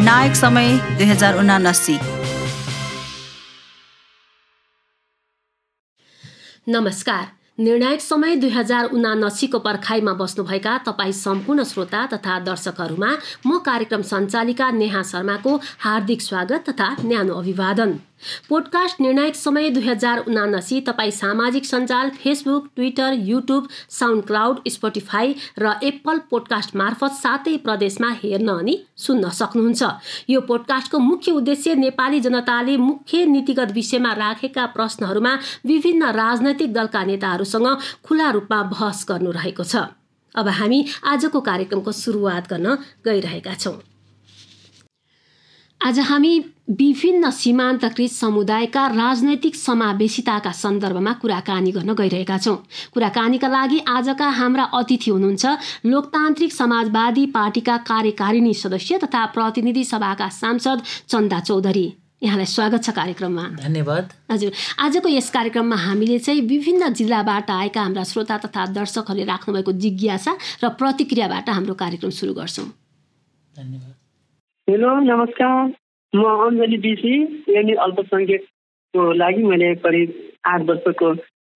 निर्णायक समय दुई हजार उनासी। नमस्कार। निर्णायक समय दुई हजार उनासीको पर्खाइमा बस्नुभएका तपाईँ सम्पूर्ण श्रोता तथा दर्शकहरूमा म कार्यक्रम सञ्चालिका नेहा शर्माको हार्दिक स्वागत तथा न्यानो अभिवादन। पोडकास्ट निर्णायक समय दुई हजार उनासी तपाईँ सामाजिक सञ्जाल Facebook Twitter YouTube SoundCloud Spotify र एप्पल पोडकास्ट मार्फत सातै प्रदेशमा हेर्न अनि सुन्न सक्नुहुन्छ। यो पोडकास्टको मुख्य उद्देश्य नेपाली जनताले मुख्य नीतिगत विषयमा राखेका प्रश्नहरूमा विभिन्न राजनैतिक दलका नेताहरूसँग खुला रूपमा बहस गर्नु रहेको छ। अब हामी आजको कार्यक्रमको सुरुवात गर्न गइरहेका छौँ। आज हामी विभिन्न सीमान्तकृत समुदायका राजनैतिक समावेशिताका सन्दर्भमा कुराकानी गर्न गइरहेका छौँ। कुराकानीका लागि आजका हाम्रा अतिथि हुनुहुन्छ लोकतान्त्रिक समाजवादी पार्टीका कार्यकारिणी सदस्य तथा प्रतिनिधि सभाका सांसद चन्दा चौधरी। यहाँलाई स्वागत छ कार्यक्रममा। धन्यवाद। हजुर आजको यस कार्यक्रममा हामीले चाहिँ विभिन्न जिल्लाबाट आएका हाम्रा श्रोता तथा दर्शकहरूले राख्नुभएको जिज्ञासा र प्रतिक्रियाबाट हाम्रो कार्यक्रम सुरु गर्छौँ। धन्यवाद। हेलो नमस्कार। म अञ्जली बिसी यानि अल्पसङ्ख्यकको लागि मैले करिब आठ वर्षको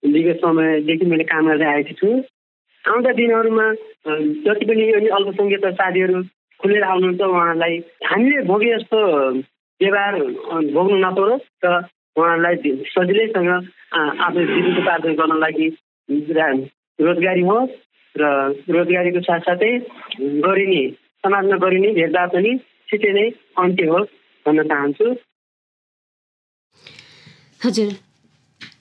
विगत समयदेखि मैले काम गर्दै आएको छु। आउँदा दिनहरूमा जति पनि यो अल्पसङ्ख्यक साथीहरू खुलेर आउनुहुन्छ उहाँलाई हामीले भोगे जस्तो व्यवहार भोग्नु नपरोस् र उहाँलाई सजिलैसँग आफ्नो जीविकोपार्जन गर्न लागि रोजगारी होस् र रोजगारीको साथसाथै गरिने समाजमा गरिने भेदभाव पनि छिटै नै अन्त्य होस् भन्न चाहन्छु। हजुर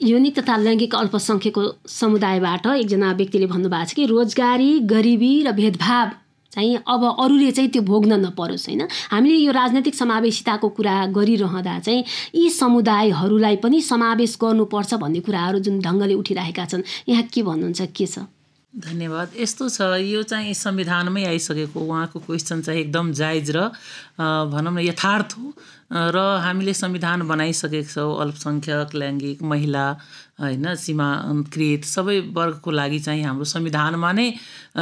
यौनिक तथा लैङ्गिक अल्पसङ्ख्यकको समुदायबाट एकजना व्यक्तिले भन्नुभएको छ कि रोजगारी गरिबी र भेदभाव चाहिँ अब अरूले चाहिँ त्यो भोग्न नपरोस् होइन? हामीले यो राजनैतिक समावेशिताको कुरा गरिरहँदा चाहिँ यी समुदायहरूलाई पनि समावेश गर्नुपर्छ भन्ने कुराहरू जुन ढङ्गले उठिरहेका छन्। यहाँ के भन्नुहुन्छ के छ? धन्यवाद। यस्तो छ यो चाहिँ संविधानमै आइसकेको उहाँको क्वेसन चाहिँ एकदम जायज र भनौँ न यथार्थ हो। र हामीले संविधान बनाइसकेको छौँ अल्पसङ्ख्यक लैङ्गिक महिला होइन सीमाकृत सबै वर्गको लागि चाहिँ हाम्रो संविधानमा नै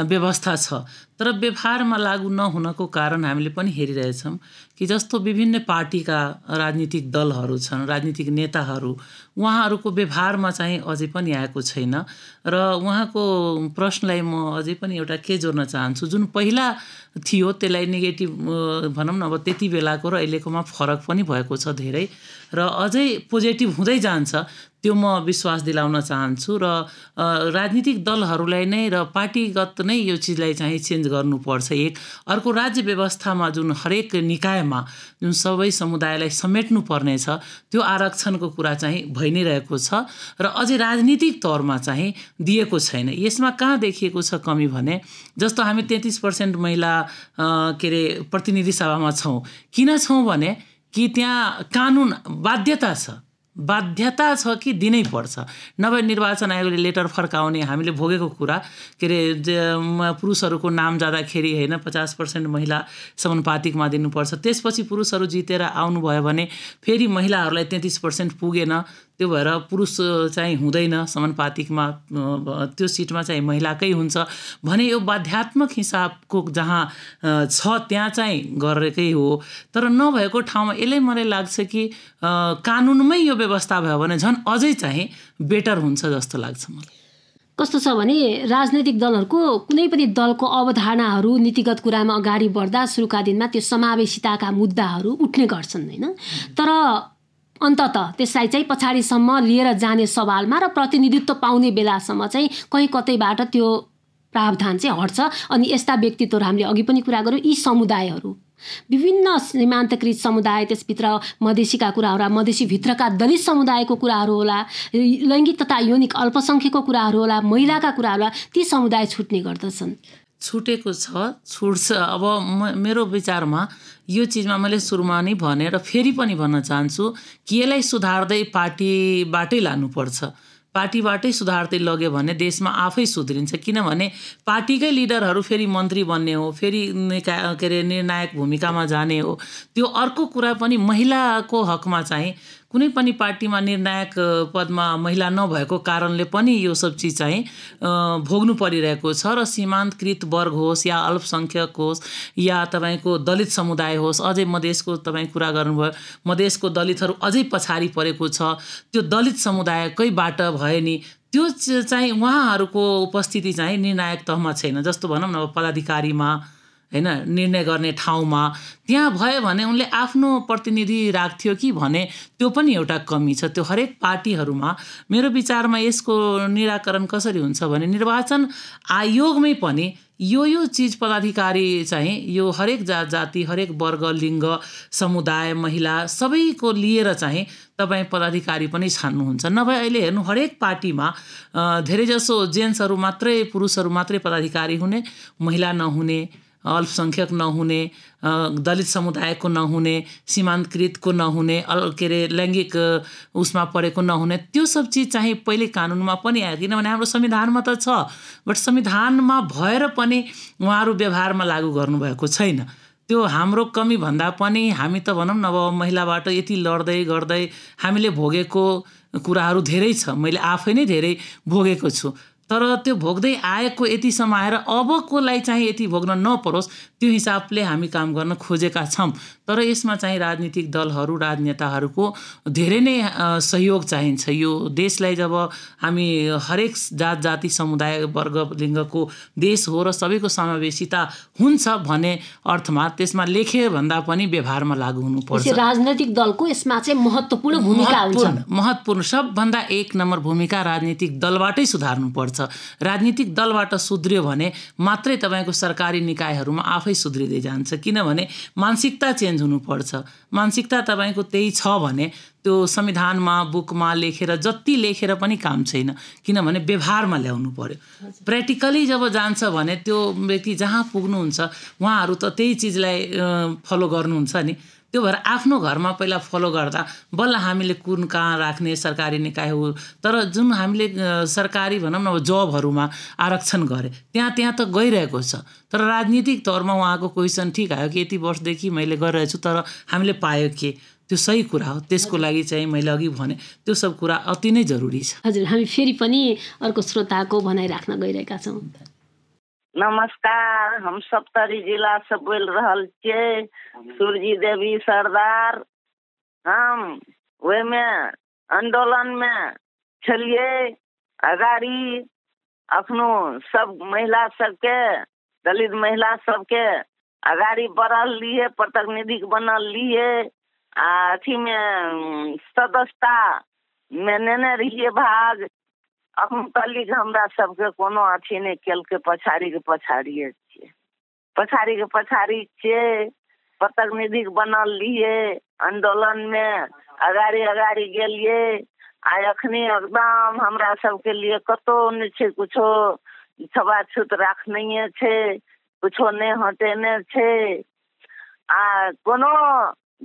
व्यवस्था छ। तर व्यवहारमा लागु नहुनको कारण हामीले पनि हेरिरहेछौँ कि जस्तो विभिन्न पार्टीका राजनीतिक दलहरू छन् राजनीतिक नेताहरू उहाँहरूको व्यवहारमा चाहिँ अझै पनि आएको छैन। र उहाँको प्रश्नलाई म अझै पनि एउटा के जोड्न चाहन्छु जुन पहिला थियो त्यसलाई नेगेटिभ भनौँ न अब त्यति बेलाको र अहिलेकोमा फरक पनि भएको छ धेरै। र अझै पोजिटिभ हुँदै जान्छ त्यो म विश्वास दिलाउन चाहन्छु र राजनीतिक दलहरूलाई नै र पार्टीगत नै यो चिजलाई चाहिँ चेन्ज गर्नुपर्छ एक। अर्को राज्य व्यवस्थामा जुन हरेक निकायमा जुन सबै समुदायलाई समेट्नु पर्नेछ त्यो आरक्षणको कुरा चाहिँ भइ नै रहेको छ र अझै राजनीतिक तौरमा चाहिँ दिएको छैन। यसमा कहाँ देखिएको छ कमी भने जस्तो हामी तेत्तिस पर्सेन्ट महिला के अरे प्रतिनिधि सभामा छौँ। किन छौँ भने कि त्यहाँ कानुन बाध्यता छ। बाध्यता छ कि दिनै पर्छ। नभए निर्वाचन आयोगले लेटर फर्काउने हामीले भोगेको कुरा के अरे पुरुषहरूको नाम जाँदाखेरि होइन पचास पर्सेन्ट महिला समानुपातिकमा दिनुपर्छ। त्यसपछि पुरुषहरू जितेर आउनुभयो भने फेरि महिलाहरूलाई तेत्तिस पर्सेन्ट पुगेन। त्यो भएर पुरुष चाहिँ हुँदैन समानुपातिकमा त्यो सिटमा चाहिँ महिलाकै हुन्छ। भने यो बाध्यात्मक हिसाबको जहाँ छ त्यहाँ चाहिँ गरेकै हो। तर नभएको ठाउँमा यसले मलाई लाग्छ कि कानुनमै यो व्यवस्था भयो भने झन् अझै चाहिँ बेटर हुन्छ जस्तो लाग्छ मलाई। कस्तो छ भने राजनैतिक दलहरूको कुनै पनि दलको अवधारणाहरू नीतिगत कुरामा अगाडि बढ्दा सुरुका दिनमा त्यो समावेशिताका मुद्दाहरू उठ्ने गर्छन् होइन? तर अन्तत त्यसलाई चाहिँ पछाडिसम्म लिएर जाने सवालमा र प्रतिनिधित्व पाउने बेलासम्म चाहिँ कहीँ कतैबाट त्यो प्रावधान चाहिँ हट्छ अनि यस्ता व्यक्तित्वहरू हामीले अघि पनि कुरा गऱ्यौँ यी समुदायहरू। विभिन्न सीमान्तकृत समुदाय त्यसभित्र मधेसीका कुराहरू मधेसीभित्रका दलित समुदायको कुराहरू होला लैङ्गिक तथा यौनिक अल्पसङ्ख्यकको कुराहरू होला महिलाका कुराहरू होला ती समुदाय छुट्ने गर्दछन्। छुटेको छ छुट्छ अब म मेरो विचारमा यो चिजमा मैले सुरुमा नै भने र फेरि पनि भन्न चाहन्छु कि यसलाई सुधार्दै पार्टीबाटै लानुपर्छ। पार्टीबाटै सुधार्दै लग्यो भने देशमा आफै सुध्रिन्छ। किनभने पार्टीकै लिडरहरू फेरि मन्त्री बन्ने हो फेरि के अरे निर्णायक भूमिकामा जाने हो। त्यो अर्को कुरा पनि महिलाको हकमा चाहिँ कुनै पनि पार्टीमा निर्णायक पदमा महिला नभएको कारणले पनि यो सब चिज चाहिँ भोग्नु परिरहेको छ र सीमान्तकृत वर्ग होस् या अल्पसङ्ख्यक होस् या तपाईँको दलित समुदाय होस् अझै मधेसको तपाईँ कुरा गर्नुभयो मधेसको दलितहरू अझै पछाडि परेको छ त्यो दलित समुदायकैबाट भयो नि त्यो चाहिँ उहाँहरूको उपस्थिति चाहिँ निर्णायक तहमा छैन जस्तो भनौँ न पदाधिकारीमा होइन निर्णय गर्ने ठाउँमा। त्यहाँ भयो भने उनले आफ्नो प्रतिनिधि राख्थ्यो कि भने त्यो पनि एउटा कमी छ। त्यो हरेक पार्टीहरूमा मेरो विचारमा यसको निराकरण कसरी हुन्छ भने निर्वाचन आयोगमै पनि यो यो चिज पदाधिकारी चाहिँ यो हरेक जात जाति हरेक वर्ग लिङ्ग समुदाय महिला सबैको लिएर चाहिँ तपाईँ पदाधिकारी पनि छान्नुहुन्छ। नभए अहिले हेर्नु हरेक पार्टीमा धेरैजसो जेन्ट्सहरू मात्रै पुरुषहरू मात्रै पदाधिकारी हुने महिला नहुने अल्पसङ्ख्यक नहुने दलित समुदायको नहुने सीमान्तकृतको नहुने अल के अरे लैङ्गिक उसमा परेको नहुने त्यो सब चिज चाहिँ पहिले कानुनमा पनि आयो। किनभने हाम्रो संविधानमा त छ बट संविधानमा भएर पनि उहाँहरू व्यवहारमा लागू गर्नुभएको छैन। त्यो हाम्रो कमी भन्दा पनि हामी त भनौँ न अब महिलाबाट यति लड्दै गर्दै हामीले भोगेको कुराहरू धेरै छ। मैले आफै नै धेरै भोगेको छु। तर त्यो भोग्दै आएको यतिसम्म आएर अबकोलाई चाहिँ यति भोग्न नपरोस् त्यो हिसाबले हामी काम गर्न खोजेका छौँ। तर यसमा चाहिँ राजनीतिक दलहरू राजनेताहरूको धेरै नै सहयोग चाहिन्छ। यो देशलाई जब हामी हरेक जात जाति समुदाय वर्ग लिङ्गको देश हो र सबैको समावेशिता हुन्छ भने अर्थमा त्यसमा लेखे भन्दा पनि व्यवहारमा लागु हुनुपर्छ राजनैतिक दलको यसमा चाहिँ महत्त्वपूर्ण भूमिका महत्त्वपूर्ण सबभन्दा एक नम्बर भूमिका राजनीतिक दलबाटै सुधार्नुपर्छ राजनीतिक दलबाट सुध्रियो भने मात्रै तपाईँको सरकारी निकायहरूमा आफै सुध्रिँदै जान्छ। किनभने मानसिकता चेन्ज हुनुपर्छ। मानसिकता तपाईँको त्यही छ भने त्यो संविधानमा बुकमा लेखेर जति लेखेर पनि काम छैन। किनभने व्यवहारमा ल्याउनु पर्यो। प्र्याक्टिकली जब जान्छ भने त्यो व्यक्ति जहाँ पुग्नुहुन्छ उहाँहरू त त्यही चिजलाई फलो गर्नुहुन्छ नि। त्यो भएर आफ्नो घरमा पहिला फलो गर्दा बल्ल हामीले कुन कहाँ राख्ने सरकारी निकाय हो। तर जुन हामीले सरकारी भनौँ न अब जबहरूमा आरक्षण गरे त्यहाँ त्यहाँ त गइरहेको छ। तर राजनीतिक तौरमा उहाँको क्वेसन ठिक आयो कि यति वर्षदेखि मैले गरिरहेको छु तर हामीले पायो के? त्यो सही कुरा हो। त्यसको लागि चाहिँ मैले अघि भने त्यो सब कुरा अति नै जरुरी छ। हजुर हामी फेरि पनि अर्को श्रोताको भनाइ राख्न गइरहेका छौँ। नमस्कार, हम सप्तरी जिला से बोल रहा छे सूरजी देवी सरदार, हम वे में आंदोलन में छलिए अगाड़ी अखनो सब महिला सबके, दलित महिला सबके अगाड़ी बढ़ल लिए प्रतिनिधि बनल लिए। अथी में सदस्यता में नेने रहिए भाग। अखन कहली हमरा सबके कोनो अथी नहि केलकै, पछाड़ीके पछाड़िए छियै। पछाड़ीके पछाड़ी छियै प्रतिनिधि बनल रहिए आंदोलनमे अगाड़ी अगाड़ी गेलिए आ अखनी एकदम हमरा सबके लिए कतौ नहि छै कुछो छुआछूत राखने छै, कुछो नहि हटेने छै। आ कोनो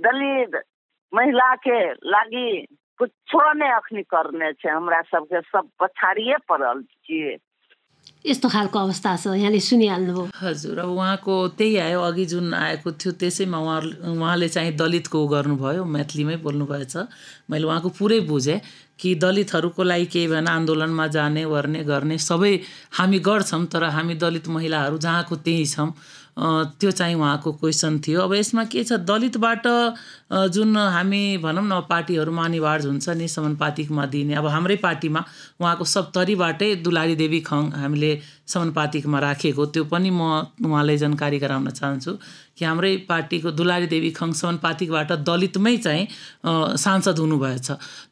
दलित महिलाके लागी कुछो नै अखनी करने छ हमरा सबके सब पछाडिए पड़ल छियै। यस्तो खालको अवस्था छ यहाँले सुनिहाल्नुभयो। हजुर अब उहाँको त्यही आयो अघि जुन आएको थियो त्यसैमा उहाँ उहाँले चाहिँ दलितको गर्नुभयो मैथलीमै बोल्नुभएछ। मैले उहाँको पुरै बुझेँ कि दलितहरूको लागि केही भएन आन्दोलनमा जाने गर्ने गर्ने सबै हामी गर्छौँ तर हामी दलित महिलाहरू जहाँको त्यही छौँ त्यो चाहिँ उहाँको क्वेसन थियो। अब यसमा के छ दलितबाट जुन हामी भनौँ न पार्टीहरूमा अनिवार्य हुन्छ नि समानुपातिकमा दिने। अब हाम्रै पार्टीमा उहाँको सप्तरीबाटै दुलारी देवी खङ हामीले समानुपातिकमा राखेको। त्यो पनि म उहाँलाई जानकारी गराउन चाहन्छु कि हाम्रै पार्टीको दुलारी देवी खङ समानुपातिकबाट दलितमै चाहिँ सांसद हुनुभएछ।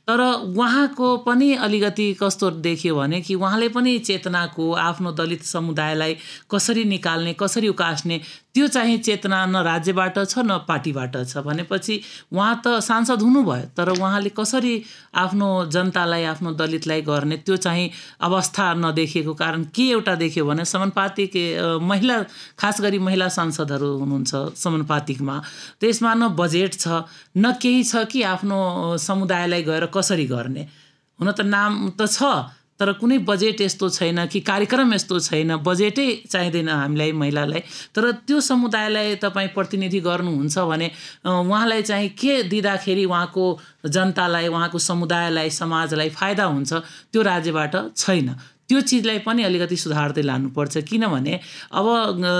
तर उहाँको पनि अलिकति कस्तो देखियो भने कि उहाँले पनि चेतनाको आफ्नो दलित समुदायलाई कसरी निकाल्ने कसरी उकास्ने त्यो चाहिँ चेतना न राज्यबाट छ न पार्टीबाट छ भनेपछि उहाँ त सांसद हुनुभयो तर उहाँले कसरी आफ्नो जनतालाई आफ्नो दलितलाई गर्ने त्यो चाहिँ अवस्था नदेखिएको कारण के एउटा देख्यो भने समानुपातिक महिला खास गरी महिला सांसदहरू हुनुहुन्छ समानुपातिकमा त्यसमा न बजेट छ न केही छ कि आफ्नो समुदायलाई गएर कसरी गर्ने। हुन त नाम त छ तर कुनै बजेट यस्तो छैन कि कार्यक्रम यस्तो छैन बजेटै चाहिँदैन हामीलाई महिलालाई। तर त्यो समुदायलाई तपाईँ प्रतिनिधि गर्नुहुन्छ भने उहाँलाई चाहिँ के दिँदाखेरि उहाँको जनतालाई उहाँको समुदायलाई समाजलाई फाइदा हुन्छ त्यो राज्यबाट छैन। त्यो चिजलाई पनि अलिकति सुधार्दै लानुपर्छ। किनभने अब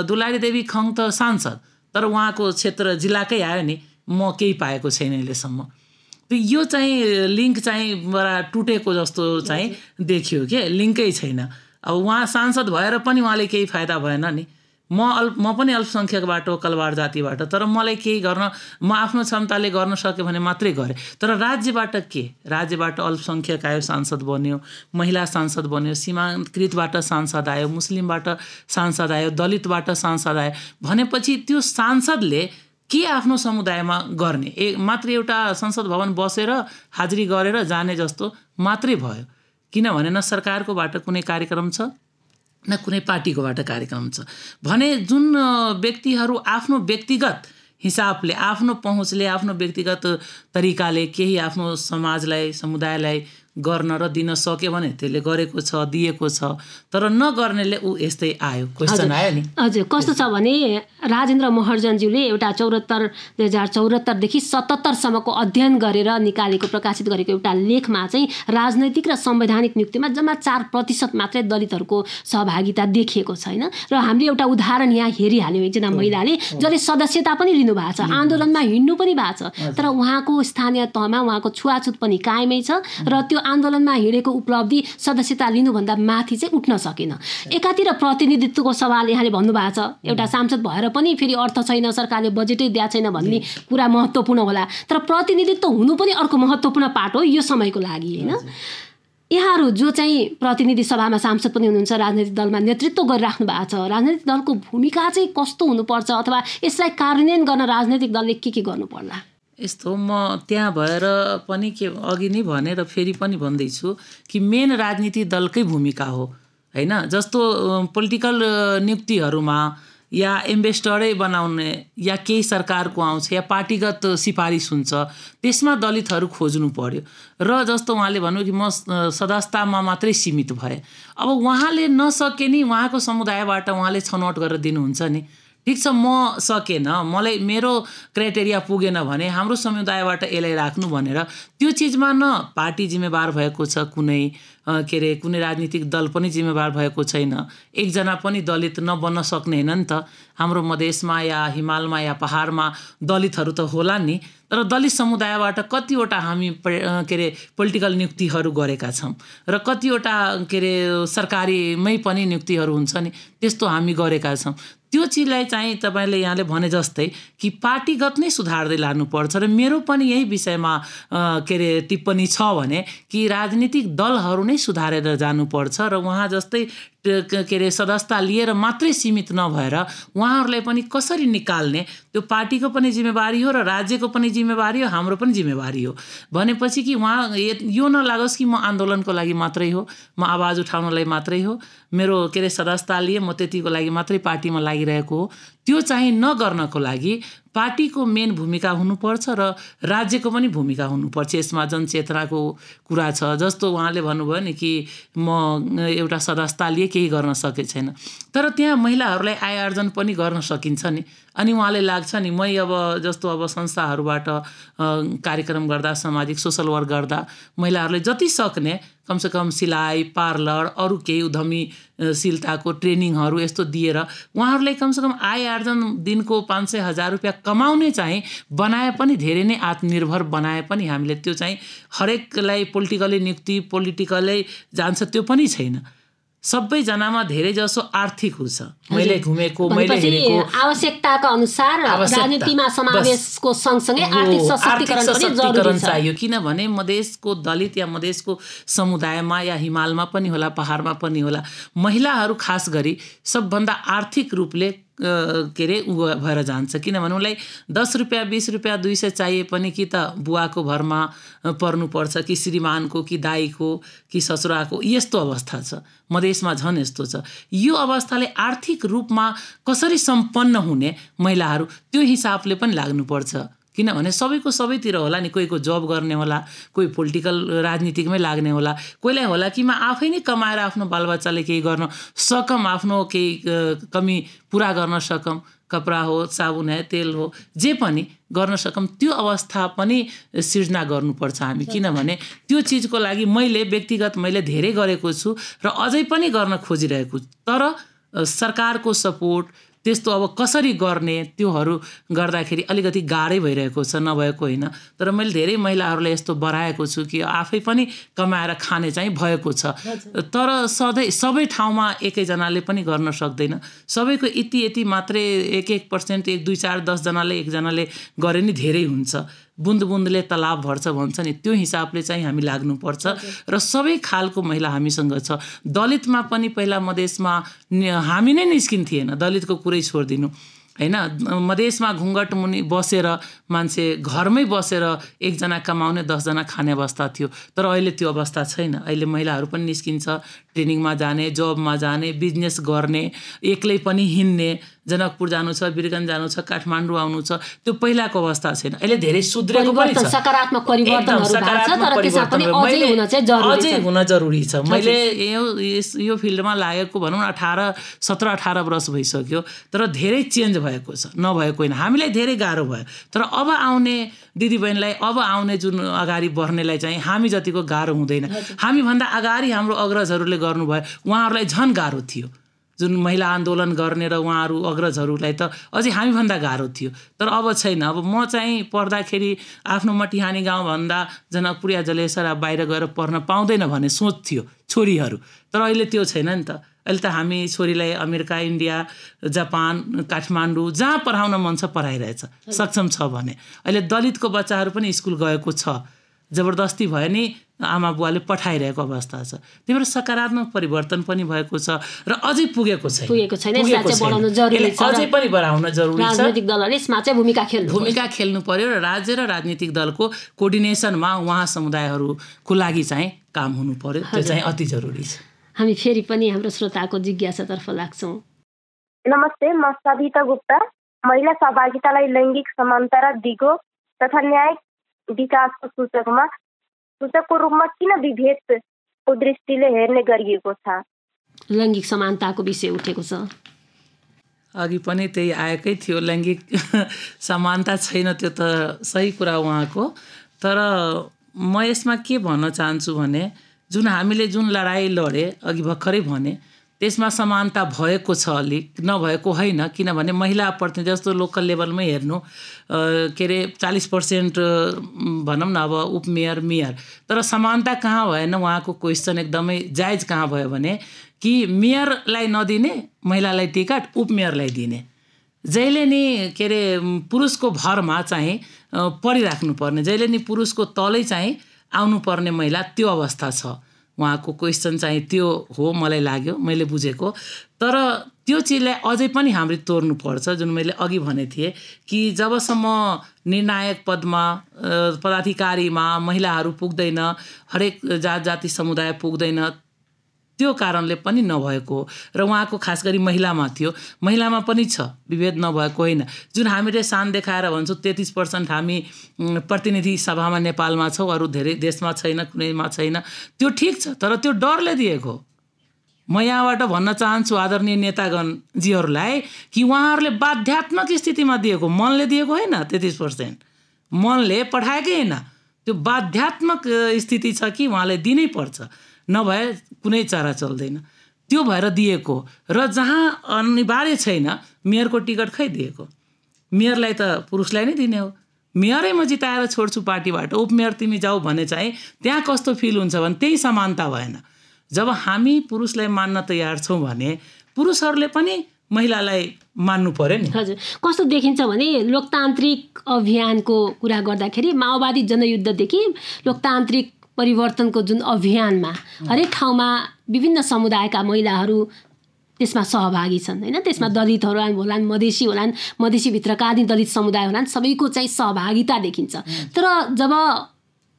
दुलारी देवी खङ त सांसद तर उहाँको क्षेत्र जिल्लाकै आयो नि म केही पाएको छैन अहिलेसम्म। यो चाहिँ लिङ्क चाहिँ बडा टुटेको जस्तो चाहिँ देखियो के? लिङ्कै छैन। अब उहाँ सांसद भएर पनि उहाँले केही फाइदा भएन नि। म अल्प म पनि अल्पसङ्ख्यकबाट कलवार जातिबाट तर मलाई केही गर्न म आफ्नो क्षमताले गर्न सक्यो भने मात्रै गरेँ। तर राज्यबाट के? राज्यबाट अल्पसङ्ख्यक आयो सांसद बन्यो महिला सांसद बन्यो सीमाकृतबाट सांसद आयो मुस्लिमबाट सांसद आयो दलितबाट सांसद आयो। भनेपछि त्यो सांसदले के आफ्नो समुदायमा गर्ने? ए मात्र एउटा संसद भवन बसेर हाजिरी गरेर जाने जस्तो मात्रै भयो। किनभने न सरकारकोबाट कुनै कार्यक्रम छ न कुनै पार्टीकोबाट कार्यक्रम छ। भने जुन व्यक्तिहरू आफ्नो व्यक्तिगत हिसाबले आफ्नो पहुँचले आफ्नो व्यक्तिगत तरिकाले केही आफ्नो समाजलाई समुदायलाई गर्न र दिन सक्यो भने त्यसले गरेको छ दिएको छ तर नगर्नेले ऊ यस्तै आयो। क्वेसन आयो नि। हजुर कस्तो छ भने राजेन्द्र महर्जनज्यूले एउटा चौरात्तर दुई हजार चौरात्तरदेखि सतहत्तरसम्मको अध्ययन गरेर निकालेको प्रकाशित गरेको एउटा लेखमा चाहिँ राजनैतिक र संवैधानिक नियुक्तिमा जम्मा चार प्रतिशत मात्रै दलितहरूको सहभागिता देखिएको छैन। र हामीले एउटा उदाहरण यहाँ हेरिहाल्यौँ एकजना महिलाले जसले सदस्यता पनि लिनु भएको छ आन्दोलनमा हिँड्नु पनि भएको छ तर उहाँको स्थानीय तहमा उहाँको छुवाछुत पनि कायमै छ र त्यो आन्दोलनमा हिँडेको उपलब्धि सदस्यता लिनुभन्दा माथि चाहिँ उठ्न सकेन। एकातिर प्रतिनिधित्वको सवाल यहाँले भन्नुभएको छ। एउटा सांसद भएर पनि फेरि अर्थ छैन सरकारले बजेटै दिएको छैन भन्ने कुरा महत्त्वपूर्ण होला। तर प्रतिनिधित्व हुनु पनि अर्को महत्त्वपूर्ण पाठ हो यो समयको लागि होइन? यहाँहरू जो चाहिँ प्रतिनिधि सभामा सांसद पनि हुनुहुन्छ राजनैतिक दलमा नेतृत्व गरिराख्नु भएको छ राजनैतिक दलको भूमिका चाहिँ कस्तो हुनुपर्छ अथवा यसलाई कार्यान्वयन गर्न राजनैतिक दलले के के गर्नु पर्ला यस्तो म त्यहाँ भएर पनि के अघि नै भने र फेरि पनि भन्दैछु कि मेन राजनीति दलकै भूमिका हो होइन? जस्तो पोलिटिकल नियुक्तिहरूमा या एम्बेसडरै बनाउने या केही सरकारको आउँछ या पार्टीगत सिफारिस हुन्छ त्यसमा दलितहरू खोज्नु पर्यो। र जस्तो उहाँले भन्नु कि म सदस्यतामा मात्रै सीमित भएँ। अब उहाँले नसके नि उहाँको समुदायबाट उहाँले छनौट गरेर दिनुहुन्छ नि। ठिक छ म सकेन। मलाई मेरो क्राइटेरिया पुगेन भने हाम्रो समुदायबाट यसलाई राख्नु भनेर त्यो चिजमा न पार्टी जिम्मेवार भएको छ कुनै के अरे कुनै राजनीतिक दल पनि जिम्मेवार भएको छैन। एकजना पनि दलित नबन्न सक्ने होइन नि त। हाम्रो मधेसमा या हिमालमा या पहाडमा दलितहरू त होला नि। तर दलित समुदायबाट कतिवटा हामी के अरे पोलिटिकल नियुक्तिहरू गरेका छौँ। र कतिवटा के अरे सरकारीमै पनि नियुक्तिहरू हुन्छ नि त्यस्तो हामी गरेका छौँ। त्यो चिजलाई चाहिँ तपाईँले यहाँले भने जस्तै कि पार्टीगत नै सुधार्दै लानुपर्छ र मेरो पनि यही विषयमा के अरे टिप्पणी छ भने कि राजनीतिक दलहरू नै सुधारेर जानुपर्छ र उहाँ जस्तै के अरे सदस्यता लिएर मात्रै सीमित नभएर उहाँहरूलाई पनि कसरी निकाल्ने? त्यो पार्टीको पनि जिम्मेवारी हो र राज्यको पनि जिम्मेवारी हो हाम्रो पनि जिम्मेवारी हो। भनेपछि कि उहाँ यो नलागोस् कि म आन्दोलनको लागि मात्रै हो म आवाज उठाउनलाई मात्रै हो मेरो के अरे सदस्यता लिए म त्यतिको लागि मात्रै पार्टीमा लागिरहेको हो त्यो चाहिँ नगर्नको लागि पार्टीको मेन भूमिका हुनुपर्छ र राज्यको पनि भूमिका हुनुपर्छ। यसमा जनचेतनाको कुरा छ। जस्तो उहाँले भन्नुभयो नि कि म एउटा सदस्यता लिए केही गर्न सके छैन। तर त्यहाँ महिलाहरूलाई आय आर्जन पनि गर्न सकिन्छ नि। अनि उहाँले लाग्छ नि मै अब जस्तो अब संस्थाहरूबाट कार्यक्रम गर्दा सामाजिक सोसल वर्क गर्दा महिलाहरूले जति सक्ने कमसेकम सिलाइ पार्लर अरू केही उद्यमीशीलताको ट्रेनिङहरू यस्तो दिएर उहाँहरूलाई कमसेकम आय आर्जन दिनको पाँच सय हजार रुपियाँ कमाउने चाहिँ बनाए पनि धेरै नै आत्मनिर्भर बनाए पनि हामीले त्यो चाहिँ हरेकलाई पोलिटिकली नियुक्ति पोलिटिकलै जान्छ त्यो पनि छैन। सबैजनामा धेरै जसो आर्थिक हुन्छ। मैले घुमेको मैले हेरेको आवश्यकताका अनुसार। राजनीतिमा। समावेशको सँगसँगै आर्थिक सशक्तिकरण चाहियो। किनभने मधेसको दलित या मधेसको समुदायमा या हिमालमा पनि होला पहाडमा पनि होला महिलाहरू खास गरी सबभन्दा आर्थिक रूपले के अरे उ भएर जान्छ। किनभने उसलाई दस रुपियाँ बिस रुपियाँ दुई सय चाहिए पनि कि त बुवाको भरमा पर्नुपर्छ कि श्रीमानको कि दाईको कि ससुराको यस्तो अवस्था छ। मधेसमा झन् यस्तो छ। यो अवस्थाले आर्थिक रूपमा कसरी सम्पन्न हुने महिलाहरू त्यो हिसाबले पनि लाग्नुपर्छ। किनभने सबैको सबैतिर होला नि कोहीको जब गर्ने होला कोही पोलिटिकल राजनीतिकमै लाग्ने होला। कोहीलाई होला कि म आफै नै कमाएर आफ्नो बालबच्चाले केही गर्न सकम आफ्नो केही कमी पुरा गर्न सकम। कपडा हो साबुन है तेल हो जे पनि गर्न सकम त्यो अवस्था पनि सिर्जना गर्नुपर्छ हामी। किनभने त्यो चिजको लागि मैले व्यक्तिगत मैले धेरै गरेको छु र अझै पनि गर्न खोजिरहेको छु। तर सरकारको सपोर्ट त्यस्तो अब कसरी गर्ने त्योहरू गर्दाखेरि अलिकति गाह्रै भइरहेको छ नभएको होइन। तर मैले धेरै महिलाहरूलाई यस्तो बढाएको छु कि आफै पनि कमाएर खाने चाहिँ भएको छ। तर सधैँ सबै ठाउँमा एकैजनाले पनि गर्न सक्दैन। सबैको यति यति मात्रै एक एक पर्सेन्ट एक दुई चार दसजनाले एकजनाले गरे नि धेरै हुन्छ। बुन्द बुन्दले तलाब भर्छ भन्छ नि। त्यो हिसाबले चाहिँ हामी लाग्नुपर्छ र सबै खालको महिला हामीसँग छ। दलितमा पनि पहिला मधेसमा हामी नै निस्किन्थेन। दलितको कुरै छोडिदिनु। होइन? मधेसमा घुङ्गट मुनि बसेर मान्छे घरमै बसेर एकजना कमाउने दसजना खाने अवस्था थियो। तर अहिले त्यो अवस्था छैन। अहिले महिलाहरू पनि निस्किन्छ। ट्रेनिङमा जाने जबमा जाने बिजनेस गर्ने एक्लै पनि हिँड्ने। जनकपुर जानु छ बिरगन्ज जानु छ काठमाडौँ आउनु छ त्यो पहिलाको अवस्था छैन। अहिले धेरै सुध्रेको पनि छ। अझै हुन जरुरी छ। मैले यो यो फिल्डमा लागेको भनौँ न अठार सत्र अठार वर्ष भइसक्यो तर धेरै चेन्ज भएको छ। नभएको होइन। हामीलाई धेरै गाह्रो भयो। तर अब आउने दिदीबहिनीलाई अब आउने जुन अगाडि बढ्नेलाई चाहिँ हामी जतिको गाह्रो हुँदैन। हामीभन्दा अगाडि हाम्रो अग्रजहरूले गर्नुभयो उहाँहरूलाई झन् गाह्रो थियो। जुन महिला आन्दोलन गर्ने र उहाँहरू अग्रजहरूलाई त अझै हामीभन्दा गाह्रो थियो। तर अब छैन। अब म चाहिँ पढ्दाखेरि आफ्नो मटिहानी गाउँभन्दा जनकपुर या जलेसर बाहिर गएर पढ्न पाउँदैन भन्ने सोच थियो छोरीहरू। तर अहिले त्यो छैन नि त। अहिले त हामी छोरीलाई अमेरिका इन्डिया जापान काठमाडौँ जहाँ पढाउन मन छ पढाइरहेछ सक्षम छ भने। अहिले दलितको बच्चाहरू पनि स्कुल गएको छ। जबरजस्ती भयो नि आमा बुवाले पठाइरहेको अवस्था छ। त्यही भएर सकारात्मक परिवर्तन पनि भएको छ र अझै पुगेको छैन। पुगेको छैन, अझै पनि बढाउन जरुरी छ। राजनैतिक दलहरूले यसमा चाहिँ भूमिका खेल्नु भूमिका खेल्नु पर्यो र राज्य र राजनीतिक दलको कोर्डिनेसनमा उहाँ समुदायहरूको लागि चाहिँ काम हुनु पर्यो। त्यो चाहिँ अति जरुरी छ। हामी फेरि पनि हाम्रो श्रोताको जिज्ञासातर्फ लाग्छौँ। नमस्ते म सविता गुप्ता। महिला सहभागितालाई लैङ्गिक समानता र दिगो तथा न्यायिक विकासको सूचकमा सूचकको रूपमा किन विभेदको दृष्टिले हेर्ने गरिएको छ? लैङ्गिक समानताको विषय उठेको छ। अघि पनि त्यही आएकै थियो लैङ्गिक समानता छैन त्यो त सही कुरा उहाँको। तर म यसमा के भन्न चाहन्छु भने जुन हामीले जुन लडाइँ लडे अघि भर्खरै भने त्यसमा समानता भएको छ अलिक नभएको होइन किनभने महिला प्रतिनिधि जस्तो लोकल लेभलमै हेर्नु के अरे चालिस पर्सेन्ट भनौँ न अब उपमेयर मेयर तर समानता कहाँ भएन? उहाँको क्वेसन एकदमै जायज कहाँ भयो भने कि मेयरलाई नदिने महिलालाई टिकट उपमेयरलाई दिने। जहिले नि के अरे पुरुषको भरमा चाहिँ अ, पढिराख्नु पर्ने जहिले नि पुरुषको तलै चाहिँ आउनुपर्ने महिला त्यो अवस्था छ। उहाँको क्वेसन चाहिँ त्यो हो मलाई लाग्यो मैले बुझेको। तर त्यो चिजलाई अझै पनि हामीले तोड्नुपर्छ जुन मैले अघि भनेको थिएँ कि जबसम्म निर्णायक पदमा पदाधिकारीमा महिलाहरू पुग्दैन हरेक जात जाति समुदाय पुग्दैन त्यो कारणले पनि नभएको हो। र उहाँको खास गरी महिलामा थियो। महिलामा पनि छ विभेद नभएको होइन। जुन हामीले सान देखाएर भन्छौँ तेत्तिस पर्सेन्ट हामी प्रतिनिधि सभामा नेपालमा छौँ अरू धेरै देशमा छैन कुनैमा छैन। त्यो ठिक छ तर त्यो डरले दिएको। म यहाँबाट भन्न चाहन्छु आदरणीय नेतागणजीहरूलाई कि उहाँहरूले बाध्यात्मक स्थितिमा दिएको मनले दिएको होइन तेत्तिस पर्सेन्ट। मनले पठाएकै होइन। त्यो बाध्यात्मक स्थिति छ कि उहाँलाई दिनै पर्छ। नभए कुनै चारा चल्दैन। त्यो भएर दिएको। र जहाँ अनिवार्य छैन मेयरको टिकट खै दिएको मेयरलाई त पुरुषलाई नै दिने हो। मेयरै म जिताएर छोड्छु पार्टीबाट। उपमेयर तिमी जाऊ भने चाहिँ त्यहाँ कस्तो फिल हुन्छ भने त्यही समानता भएन। जब हामी पुरुषलाई मान्न तयार छौँ भने पुरुषहरूले पनि महिलालाई मान्नु पर्यो नि। हजुर। कस्तो देखिन्छ भने लोकतान्त्रिक अभियानको कुरा गर्दाखेरि माओवादी जनयुद्धदेखि लोकतान्त्रिक परिवर्तनको जुन अभियानमा हरेक ठाउँमा विभिन्न समुदायका महिलाहरू त्यसमा सहभागी छन् होइन? त्यसमा दलितहरू होलान् मधेसी होलान् मधेसीभित्रका आदि दलित समुदाय होलान् सबैको चाहिँ सहभागिता देखिन्छ। तर जब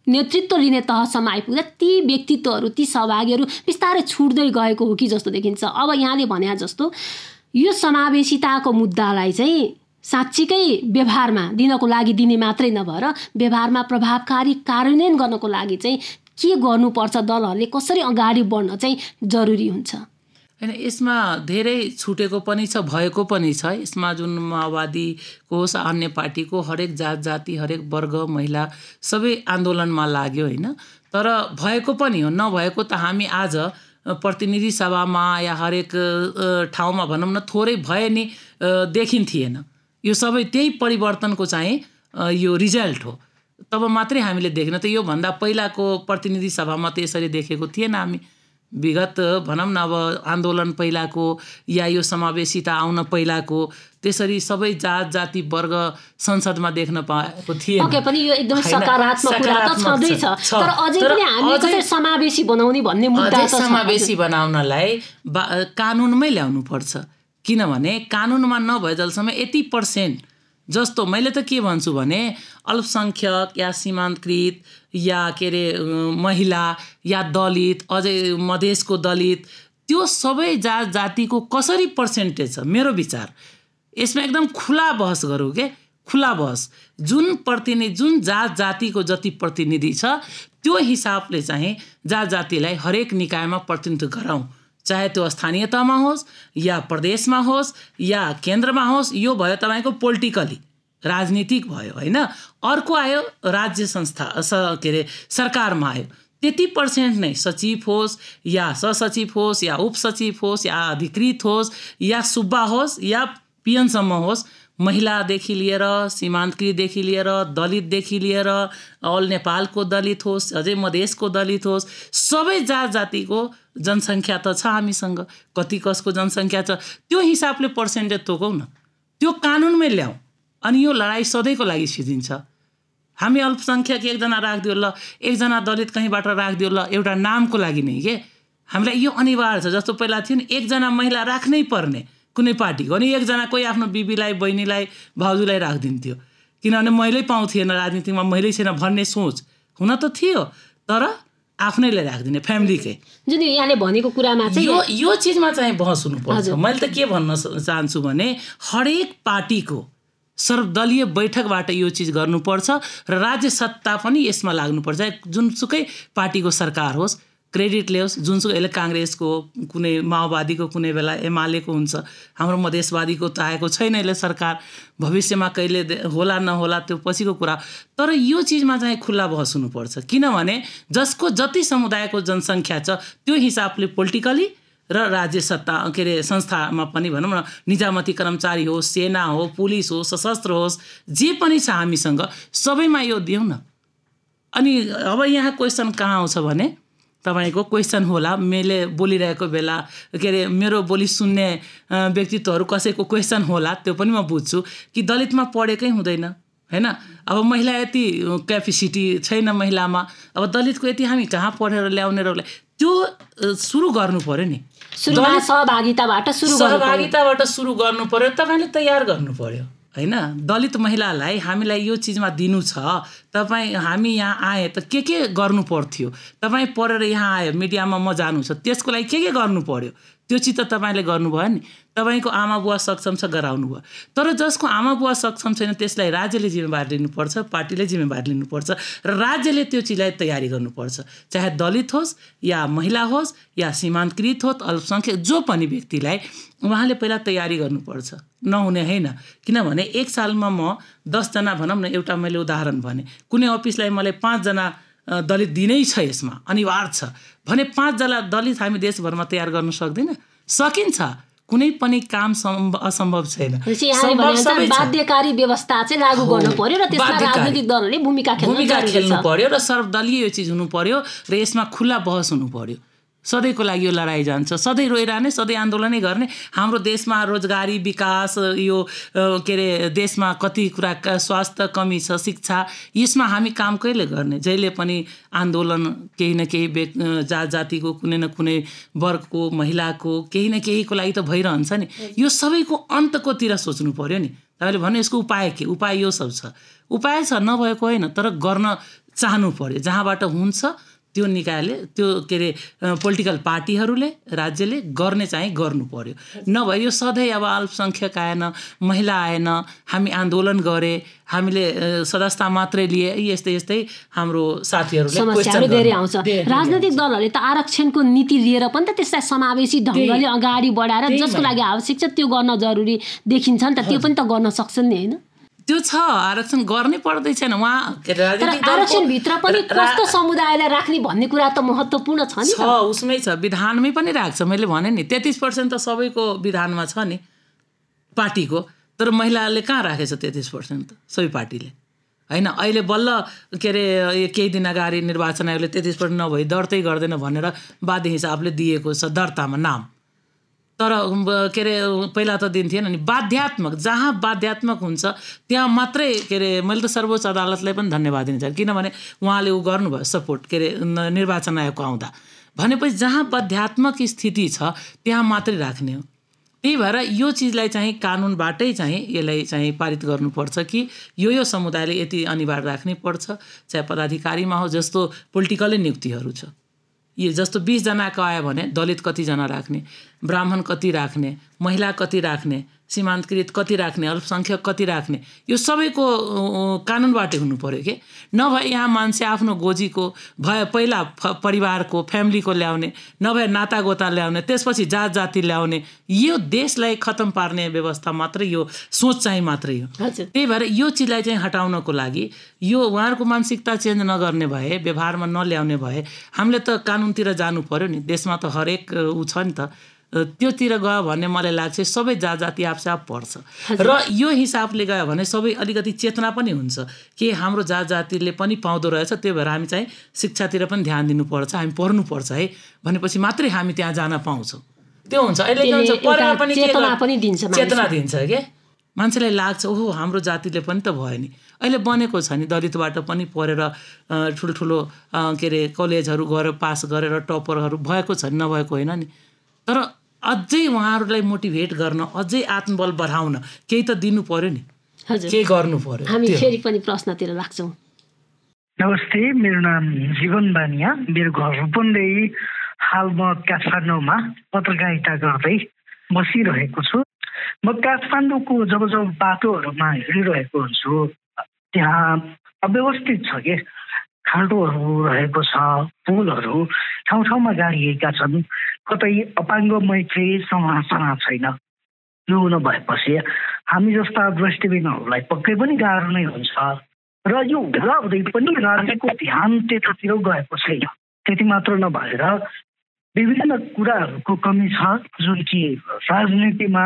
नेतृत्व लिने तहसम्म आइपुग्दा ती व्यक्तित्वहरू ती सहभागीहरू बिस्तारै छुट्दै गएको हो कि जस्तो देखिन्छ। अब यहाँले भने जस्तो यो समावेशिताको मुद्दालाई चाहिँ साँच्चीकै व्यवहारमा दिनको लागि दिने मात्रै नभएर व्यवहारमा प्रभावकारी कार्यान्वयन गर्नको लागि चाहिँ के गर्नुपर्छ दलहरूले कसरी अगाडि बढ्न चाहिँ जरुरी हुन्छ? होइन यसमा धेरै छुटेको पनि छ भएको पनि छ। यसमा जुन माओवादीको होस् अन्य पार्टीको हरेक जात जाति हरेक वर्ग महिला सबै आन्दोलनमा लाग्यो होइन? तर भएको पनि हो नभएको त हामी आज प्रतिनिधि सभामा या हरेक ठाउँमा भनौँ न थोरै भए नि अ, देखिन्थेन यो सबै त्यही परिवर्तनको चाहिँ यो रिजल्ट हो। तब मात्रै हामीले देख्न त योभन्दा पहिलाको प्रतिनिधि सभामा त यसरी देखेको थिएन हामी। विगत भनौँ न अब आन्दोलन पहिलाको या यो समावेशिता आउन पहिलाको त्यसरी सबै जात जाति वर्ग संसदमा देख्न पाएको थिएन। पक्कै पनि यो एकदमै सकारात्मक कुरा त छँदैछ। तर अझै पनि हामी कसरी समावेशी बनाउने भन्ने मुद्दा समावेशी बनाउनलाई बा कानुनमै ल्याउनु पर्छ किनभने कानुनमा नभए जलसम्म यति पर्सेन्ट जस्तो मैले त के भन्छु भने अल्पसङ्ख्यक या सीमान्तकृत या के अरे महिला या दलित अझै मधेसको दलित त्यो सबै जात जातिको कसरी पर्सेन्टेज छ? मेरो विचार। यसमा एकदम खुला बहस गरौँ के? खुला बहस। जुन प्रतिनिधि जुन जात जातिको जति प्रतिनिधि छ त्यो हिसाबले चाहिँ जात जातिलाई हरेक निकायमा प्रतिनिधित्व गराउँ चाहे त्यो स्थानीय तहमा होस् या प्रदेशमा होस् या केन्द्रमा होस् यो भयो तपाईँको पोलिटिकली राजनीतिक भयो होइन? अर्को आयो राज्य संस्था स के अरे सरकारमा आयो। त्यति पर्सेन्ट नै सचिव होस् या सहसचिव होस् या उपसचिव होस् या अधिकृत होस् या सुब्बा होस् या पिएनसम्म होस् महिलादेखि लिएर सीमान्तकृतदेखि लिएर दलितदेखि लिएर अल नेपालको दलित होस् अझै मधेसको दलित होस् सबै जात जातिको जनसङ्ख्या त छ हामीसँग। कति कसको जनसङ्ख्या छ? त्यो हिसाबले पर्सेन्टेज तोकौँ न। त्यो कानुनमै ल्याउँ अनि यो लडाइँ सधैँको लागि सिद्धिन्छ। हामी अल्पसङ्ख्यक एकजना राखिदियो ल एकजना दलित कहीँबाट राखिदियो ल एउटा नामको लागि नै के? हामीलाई यो अनिवार्य छ। जस्तो पहिला थियो नि एकजना महिला राख्नै पर्ने। कुनै पार्टीको अनि एकजना कोही आफ्नो बिबीलाई बहिनीलाई भाउजूलाई राखिदिन्थ्यो। किनभने महिलै पाउँथेन राजनीतिमा महिलै छैन भन्ने सोच हुन त थियो तर आफ्नैलाई राखिदिने फ्यामिलीकै। जुन यहाँले भनेको कुरामा चाहिँ यो यो चिजमा चाहिँ बहस हुनुपर्छ। मैले त के भन्न चाहन्छु भने हरेक पार्टीको सर्वदलीय बैठकबाट यो चिज गर्नुपर्छ र राज्य सत्ता पनि यसमा लाग्नुपर्छ। जुनसुकै पार्टीको सरकार होस् क्रेडिट ल्याओस् जुनसुकै यसले काङ्ग्रेसको कुनै माओवादीको कुनै बेला एमालेको हुन्छ हाम्रो मधेसवादीको आएको छैन यसले सरकार भविष्यमा कहिले होला नहोला त्यो पछिको कुरा। तर यो चिजमा चाहिँ खुल्ला बहस हुनुपर्छ किनभने जसको जति समुदायको जनसङ्ख्या छ त्यो हिसाबले पोलिटिकली र राज्य सत्ता के अरे संस्थामा पनि भनौँ न निजामती कर्मचारी होस् सेना हो पुलिस होस् सशस्त्र होस् जे पनि छ हामीसँग सबैमा यो दिउँ न। अनि अब यहाँ क्वेसन कहाँ आउँछ भने तपाईँको क्वेसन होला। मैले बोलिरहेको बेला के अरे मेरो बोली सुन्ने व्यक्तित्वहरू कसैको क्वेसन होला त्यो पनि म बुझ्छु। कि दलितमा पढेकै हुँदैन होइन? अब महिला यति क्यापेसिटी छैन महिलामा। अब दलितको यति हामी कहाँ पढेर ल्याउने र त्यो सुरु गर्नु पऱ्यो नि। सहभागिताबाट सुरु। सहभागिताबाट सुरु गर्नु पर्यो तपाईँले तयार गर्नु पर्यो। होइन? दलित महिलालाई हामीलाई यो चिजमा दिनु छ। तपाईँ हामी यहाँ आए त के के गर्नु पर्थ्यो? तपाईँ पढेर यहाँ आयो मिडियामा म जानु छ। त्यसको लागि के के गर्नु पर्यो? त्यो चिज त तपाईँले गर्नुभयो नि। तपाईँको आमा बुवा सक्षम छ गराउनु भयो। तर जसको आमा बुवा सक्षम छैन त्यसलाई राज्यले जिम्मेवारी लिनुपर्छ पार्टीले जिम्मेवारी लिनुपर्छ र राज्यले त्यो चिजलाई तयारी गर्नुपर्छ। चाहे दलित होस् या महिला होस् या सीमान्तकृत होस् अल्पसङ्ख्यक जो पनि व्यक्तिलाई उहाँले पहिला तयारी गर्नुपर्छ। नहुने होइन। किनभने एक सालमा म दसजना भनौँ न एउटा मैले उदाहरण भने। कुनै अफिसलाई मलाई पाँचजना दलित दिनै छ यसमा अनिवार्य छ। भने पाँचजना दलित हामी देशभरमा तयार गर्न सक्दैन? सकिन्छ। कुनै पनि काम सम्भ असम्भव छैन। बाध्यकारी व्यवस्था चाहिँ लागू गर्नु पर्यो र त्यसमा। राजनीतिक दलहरूले भूमिका खेल्न पर्यो र सर्वदलीय यो चिज हुनु पर्यो र यसमा खुल्ला बहस हुनु पर्यो सधैँको लागि यो लडाइँ जान्छ। सधैँ रोइरहने सधैँ आन्दोलनै गर्ने। हाम्रो देशमा रोजगारी विकास यो के अरे देशमा कति कुरा स्वास्थ्य कमी छ शिक्षा यसमा हामी काम कहिले गर्ने? जहिले पनि आन्दोलन केही न केही जात जातिको कुनै न कुनै वर्गको महिलाको केही न केहीको लागि त भइरहन्छ नि। यो सबैको अन्तकोतिर सोच्नु पर्यो नि। तपाईँले भन्नु यसको उपाय के? उपाय यो सब छ। उपाय छ नभएको होइन तर गर्न चाहनु पर्यो। जहाँबाट हुन्छ त्यो निकायले त्यो के अरे पोलिटिकल पार्टीहरूले राज्यले गर्ने चाहिँ गर्नु पर्यो। नभए यो सधैँ अब अल्पसङ्ख्यक आएन महिला आएन हामी आन्दोलन गरे हामीले सदस्यता मात्रै लिए यस्तै यस्तै हाम्रो साथीहरूले धेरै। आउँछ। राजनैतिक दलहरूले त आरक्षणको नीति लिएर पनि त त्यसलाई समावेशी ढङ्गले अगाडि बढाएर जसको। लागि आवश्यक छ त्यो गर्न जरुरी देखिन्छ नि त। त्यो पनि त गर्न सक्छन् नि होइन? त्यो छ आरक्षण गर्नै पर्दै छैन। उहाँ आरक्षणभित्र पनि कस्तो समुदायलाई राख्ने भन्ने कुरा त महत्त्वपूर्ण छ नि छ उसमै छ। विधानमै पनि राख्छ। मैले भने नि तेत्तिस पर्सेन्ट त सबैको विधानमा छ नि पार्टीको। तर महिलाले कहाँ राखेछ तेत्तिस पर्सेन्ट त? सबै पार्टीले। होइन अहिले बल्ल के अरे केही दिन अगाडि निर्वाचन आयोगले तेत्तिस पर्सेन्ट नभई दर्तै गर्दैन भनेर बाध्य हिसाबले दिएको छ दर्तामा नाम। तर के अरे पहिला त दिन्थेन नि। बाध्यात्मक जहाँ बाध्यात्मक हुन्छ त्यहाँ मात्रै के अरे मैले त सर्वोच्च अदालतलाई पनि धन्यवाद दिन चाहन्छु किनभने उहाँले ऊ गर्नुभयो सपोर्ट के अरे निर्वाचन आयोगको आउँदा। भनेपछि जहाँ बाध्यात्मक स्थिति छ त्यहाँ मात्रै राख्ने हो। त्यही भएर यो चिजलाई चाहिँ कानुनबाटै चाहिँ यसलाई चाहिँ पारित गर्नुपर्छ कि यो यो समुदायले यति अनिवार्य राख्नै पर्छ चाहे पदाधिकारीमा हो जस्तो पोलिटिकलै नियुक्तिहरू छ। यो जस्तो बिसजनाको आयो भने दलित कतिजना राख्ने। ब्राह्मण कति राख्ने महिला कति राख्ने सीमान्तकृत कति राख्ने अल्पसङ्ख्यक कति राख्ने यो सबैको कानुनबाटै हुनु पऱ्यो कि? नभए यहाँ मान्छे आफ्नो गोजीको भए पहिला परिवारको फ्यामिलीको ल्याउने नभए नातागोता ल्याउने त्यसपछि जात जाति ल्याउने यो देशलाई खतम पार्ने व्यवस्था मात्रै यो सोच चाहिँ मात्रै हो। त्यही भएर यो चिजलाई चाहिँ हटाउनको लागि यो उहाँहरूको मानसिकता चेन्ज नगर्ने भए व्यवहारमा नल्याउने भए हामीले त कानुनतिर जानु पर्यो नि देशमा त हरेक ऊ छ नि त। त्योतिर गयो भने मलाई लाग्छ सबै जात जाति आफ पर्छ र यो हिसाबले गयो भने सबै अलिकति चेतना पनि हुन्छ कि हाम्रो जात जातिले पनि पाउँदो रहेछ त्यही भएर हामी चाहिँ शिक्षातिर पनि ध्यान दिनुपर्छ हामी पढ्नुपर्छ है। भनेपछि मात्रै हामी त्यहाँ जान पाउँछौँ। त्यो हुन्छ। अहिले चेतना दिन्छ चेतना मानिसलाई। दिन्छ के? मान्छेलाई लाग्छ ओहो हाम्रो जातिले पनि त भयो नि। अहिले बनेको छ नि दलितबाट पनि पढेर ठुल्ठुलो के अरे कलेजहरू गएर पास गरेर टपरहरू भएको छ नि नभएको होइन नि। तर अझै उहाँहरूलाई मोटिभेट गर्न अझै आत्मबल बढाउन केही त दिनु पर्यो नि। केही गर्नु पर्यो? हामी। फेरि पनि प्रश्नतिर लाग्छौँ। नमस्ते मेरो नाम जीवन बानिया। मेरो घर रूपन्देही हाल म काठमाडौँमा पत्रकारिता गर्दै बसिरहेको छु। म काठमाडौँको जब जब बाटोहरूमा हिँडिरहेको हुन्छु त्यहाँ अव्यवस्थित छ के? खाल्टोहरू रहेको छ पुलहरू ठाउँ ठाउँमा गाडिएका छन्। कतै अपाङ्ग मैत्री समासना छैन। यो नभएपछि हामी जस्ता दृष्टिबिनहरूलाई पक्कै पनि गाह्रो नै हुन्छ। र यो हुँदाहुँदै पनि राज्यको ध्यान त्यतातिर गएको छैन। त्यति मात्र नभएर विभिन्न कुराहरूको कमी छ जुन कि राजनीतिमा